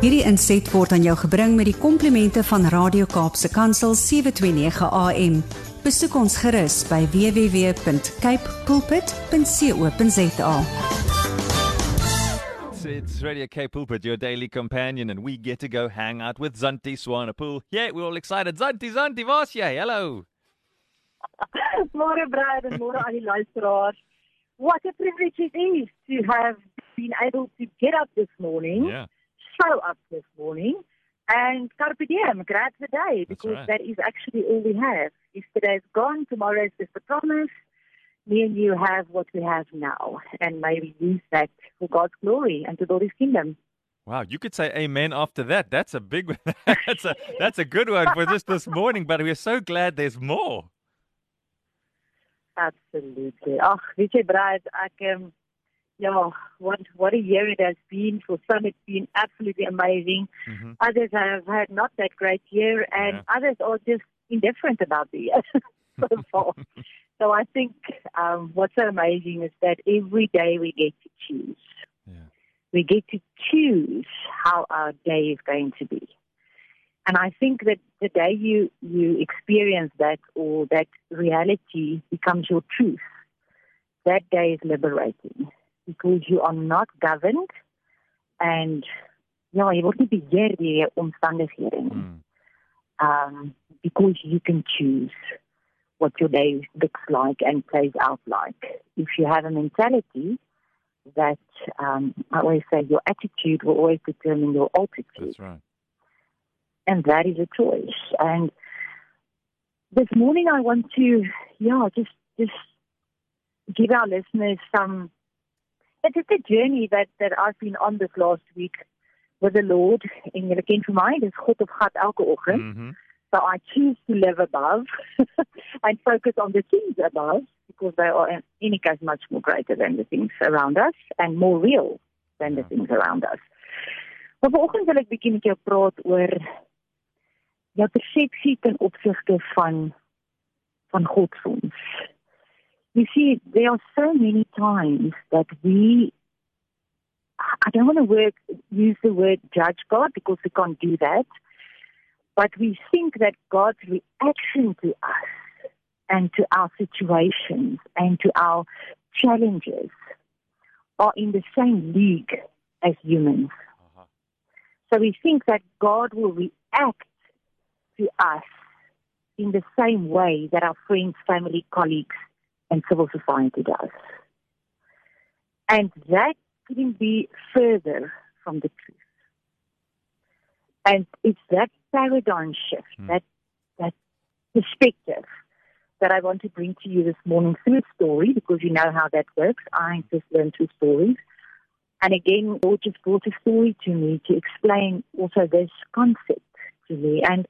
Hierdie inset word aan jou gebring met die komplimente van Radio Kaapse Kansel 729 AM. Besoek ons gerus by www.cape pulpit.co.za. It's Radio K Pulpit, your daily companion, and we get to go hang out with Zanti Swanepoel. Yeah, we're all excited. Zanti, Zanti, was jy? Hello. Môre Brad en môre aan die luisteraars. What a privilege it is to have been able to get up this morning, Yeah. Show up this morning, and carpe diem, grab the day, because right. that is actually all we have. Yesterday is gone, tomorrow is just a promise. Me and you have what we have now, and may we use that for God's glory and to build His kingdom. Wow, you could say amen after that. That's a big that's a that's a good one for just this morning, but we're so glad there's more. Absolutely. Ag, weet jy Brad, ek um, ja, what what a year it has been for some it's been absolutely amazing. Mhm. Others have had not that great year and Yeah. others are just indifferent about the year so far. so I think um what's so amazing is that every day we get to choose. Yeah. We get to choose how our day is going to be. And I think that the day you, you experience that or that reality becomes your truth, that day is liberating because you are not governed and ja, jy word nie beheer deur jou omstandighede nie. Mm. Um because you can choose what your day looks like and plays out like. If you have a mentality that um I always say your attitude will always determine your altitude That's right. and that is a choice. And this morning, I want to, yeah, just just give our listeners some. It's just a journey that that I've been on this last week with the Lord. En julle ken vir my, dis God of gat elke oggend. Mhm. So I choose to live above and focus on the things above because they are in any case much more greater than the things around us and more real than the Ja. things around us. Maar vanoggend wil ek bietjie met jou praat oor jou persepsie ten opsigte van van God vir ons. You see, there are so many times that we I don't want to work, use the word judge God because we can't do that. But we think that God's reaction to us and to our situations and to our challenges are in the same league as humans. Uh-huh. So we think that God will react to us in the same way that our friends, family, colleagues, and civil society does. And that couldn't be further from the truth. And it's that paradigm shift, Hmm. that that perspective that I want to bring to you this morning through a story because you know how that works. I just learned through stories. And again, Lord just brought a story to me to explain also this concept to me. And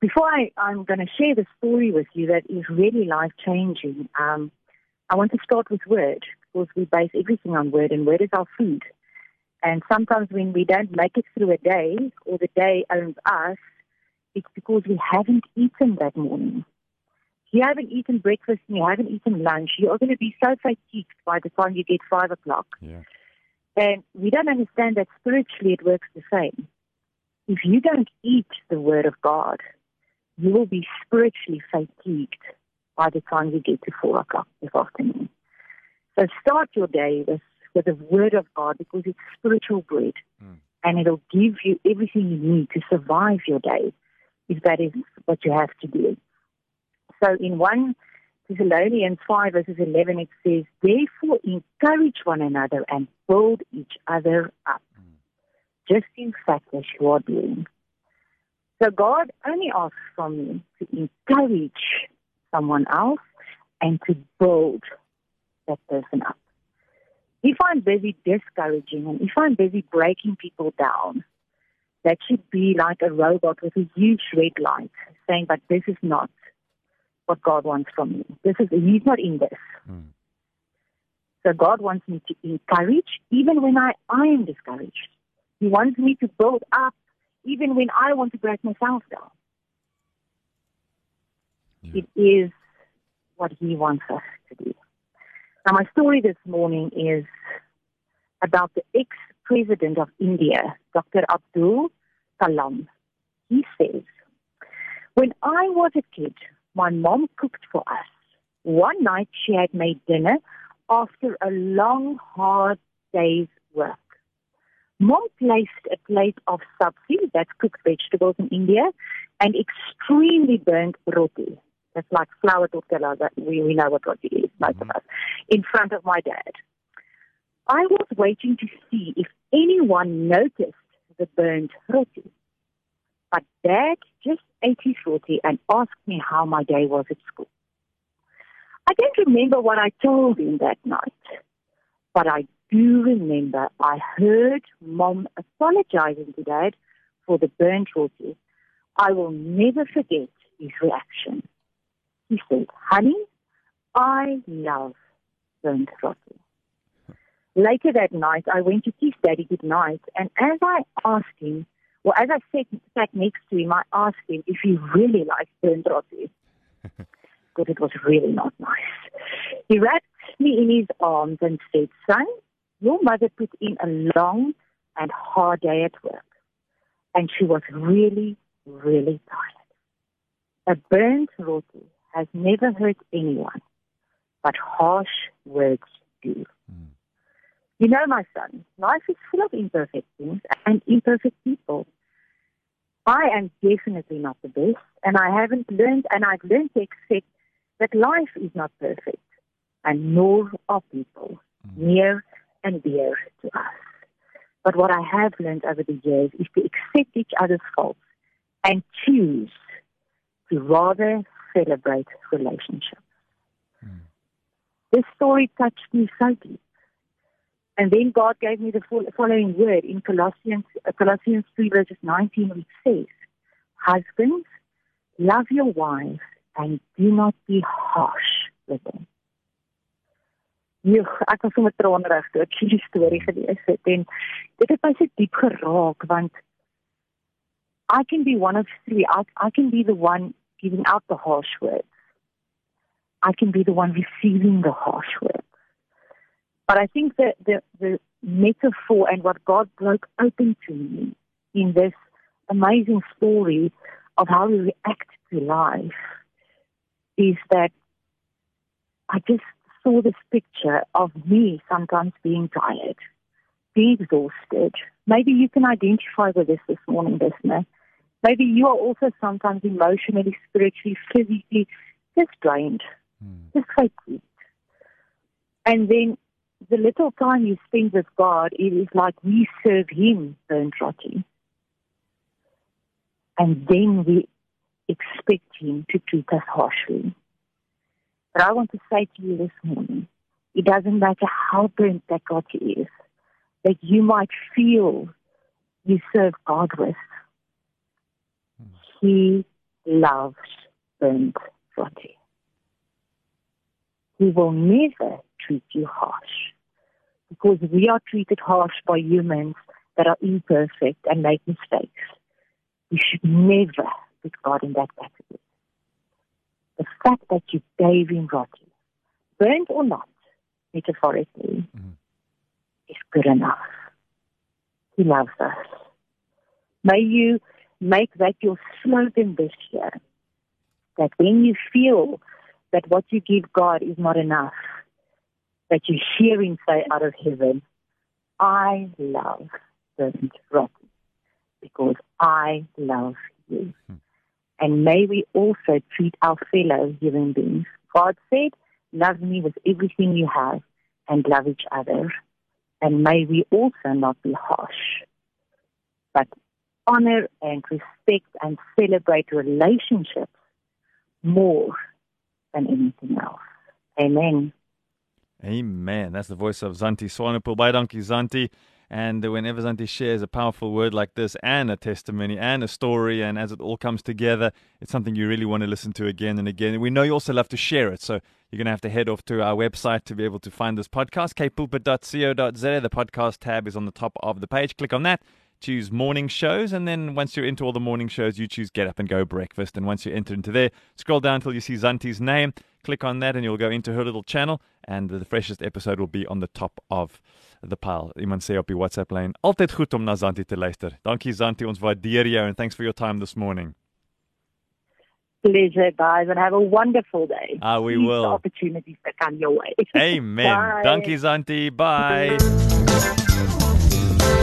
before I, I'm going to share the story with you that is really life changing, um, I want to start with word because we base everything on word, and word is our food. And sometimes when we don't make it through a day or the day owns us, it's because we haven't eaten that morning. If you haven't eaten breakfast and you haven't eaten lunch, you are going to be so fatigued by the time you get five o'clock. Yeah. And we don't understand that spiritually it works the same. If you don't eat the Word of God, you will be spiritually fatigued by the time you get to four o'clock this afternoon. So start your day with, with the Word of God because it's spiritual bread Mm. and it'll give you everything you need to survive your day if that is what you have to do. So in 1 Thessalonians 5 verses 11 it says, Therefore encourage one another and build each other up. Just in fact as you are doing. So God only asks from me to encourage someone else and to build that person up. If I'm busy discouraging and if I'm busy breaking people down, that should be like a robot with a huge red light saying, but this is not what God wants from me. This is, he's not in this. Mm. So God wants me to encourage even when I, I am discouraged. He wants me to build up even when I want to break myself down. Yeah. It is what He wants us to do. Now, my story this morning is about the ex president of India, Dr. Abdul Kalam. He says, When I was a kid, my mom cooked for us. One night she had made dinner after a long, hard day's work. Mom placed a plate of sabzi, that's cooked vegetables in India, and extremely burnt roti. That's like flour tortilla, that we, we know what roti is, most mm-hmm. of us, in front of my dad. I was waiting to see if anyone noticed the burnt roti. But dad just ate his roti and asked me how my day was at school. I don't remember what I told him that night, but I do remember I heard mom apologizing to dad for the burnt roti. I will never forget his reaction. He said, honey, I love burnt roti. Later that night, I went to kiss daddy good night, and as I asked him, well, as I sat, sat next to him, I asked him if he really liked burnt roti. but it was really not nice. He wrapped me in his arms and said, son, your mother put in a long and hard day at work, and she was really, really tired. A burnt roti has never hurt anyone, but harsh words do. Mm. You know, my son, life is full of imperfect things and imperfect people. I am definitely not the best, and I haven't learned, and I've learned to accept that life is not perfect, and nor are people, mm. near and dear to us. But what I have learned over the years is to accept each other's faults and choose to rather celebrate relationships. Mm. This story touched me so deep. And then God gave me the following word in Colossians, uh, Colossians 3 verses 19, which says, Husbands, love your wives and do not be harsh with them. Ja, ek was sommer troonrig toe ek hierdie storie hmm. gelees het en dit het my so diep geraak want I can be one of three. I, I can be the one giving out the harsh words. I can be the one receiving the harsh words. But I think that the, the metaphor and what God broke open to me in this amazing story of how we react to life is that I just saw this picture of me sometimes being tired, being exhausted. Maybe you can identify with this this morning, listener. Maybe you are also sometimes emotionally, spiritually, physically just drained, mm. just fatigued. And then the little time you spend with God, it is like we serve Him burnt roti. And then we expect Him to treat us harshly. But I want to say to you this morning, it doesn't matter how burnt that roti is, that you might feel you serve God with. He loves burnt roti. He will never treat you harsh because we are treated harsh by humans that are imperfect and make mistakes. We should never put God in that category the fact that you gave him roti, burnt or not, metaphorically, mm. is good enough. He loves us. May you make that your slogan this year, that when you feel that what you give God is not enough, that you hear him say out of heaven, I love burnt roti because I love you. Mm. And may we also treat our fellow human beings. God said, Love me with everything you have and love each other. And may we also not be harsh, but honor and respect and celebrate relationships more than anything else. Amen. Amen. That's the voice of Zantie Swanepoel. Bye, donkey Zantie. And whenever Zantie shares a powerful word like this and a testimony and a story, and as it all comes together, it's something you really want to listen to again and again. we know you also love to share it. So you're going to have to head off to our website to be able to find this podcast, capepulpit.co.za. The podcast tab is on the top of the page. Click on that choose morning shows, and then once you're into all the morning shows, you choose Get Up and Go Breakfast. And once you enter into there, scroll down until you see Zantie's name. Click on that and you'll go into her little channel and the freshest episode will be on the top of the pile. Iemand sê op die WhatsApp lyn, altyd goed om na Zantie te luister. Dankie Zantie, ons waardeer jou and thanks for your time this morning. Pleasure, guys, and have a wonderful day. Ah, we Use will. Opportunities that come your way. Amen. Bye. Dankie Zantie. Bye.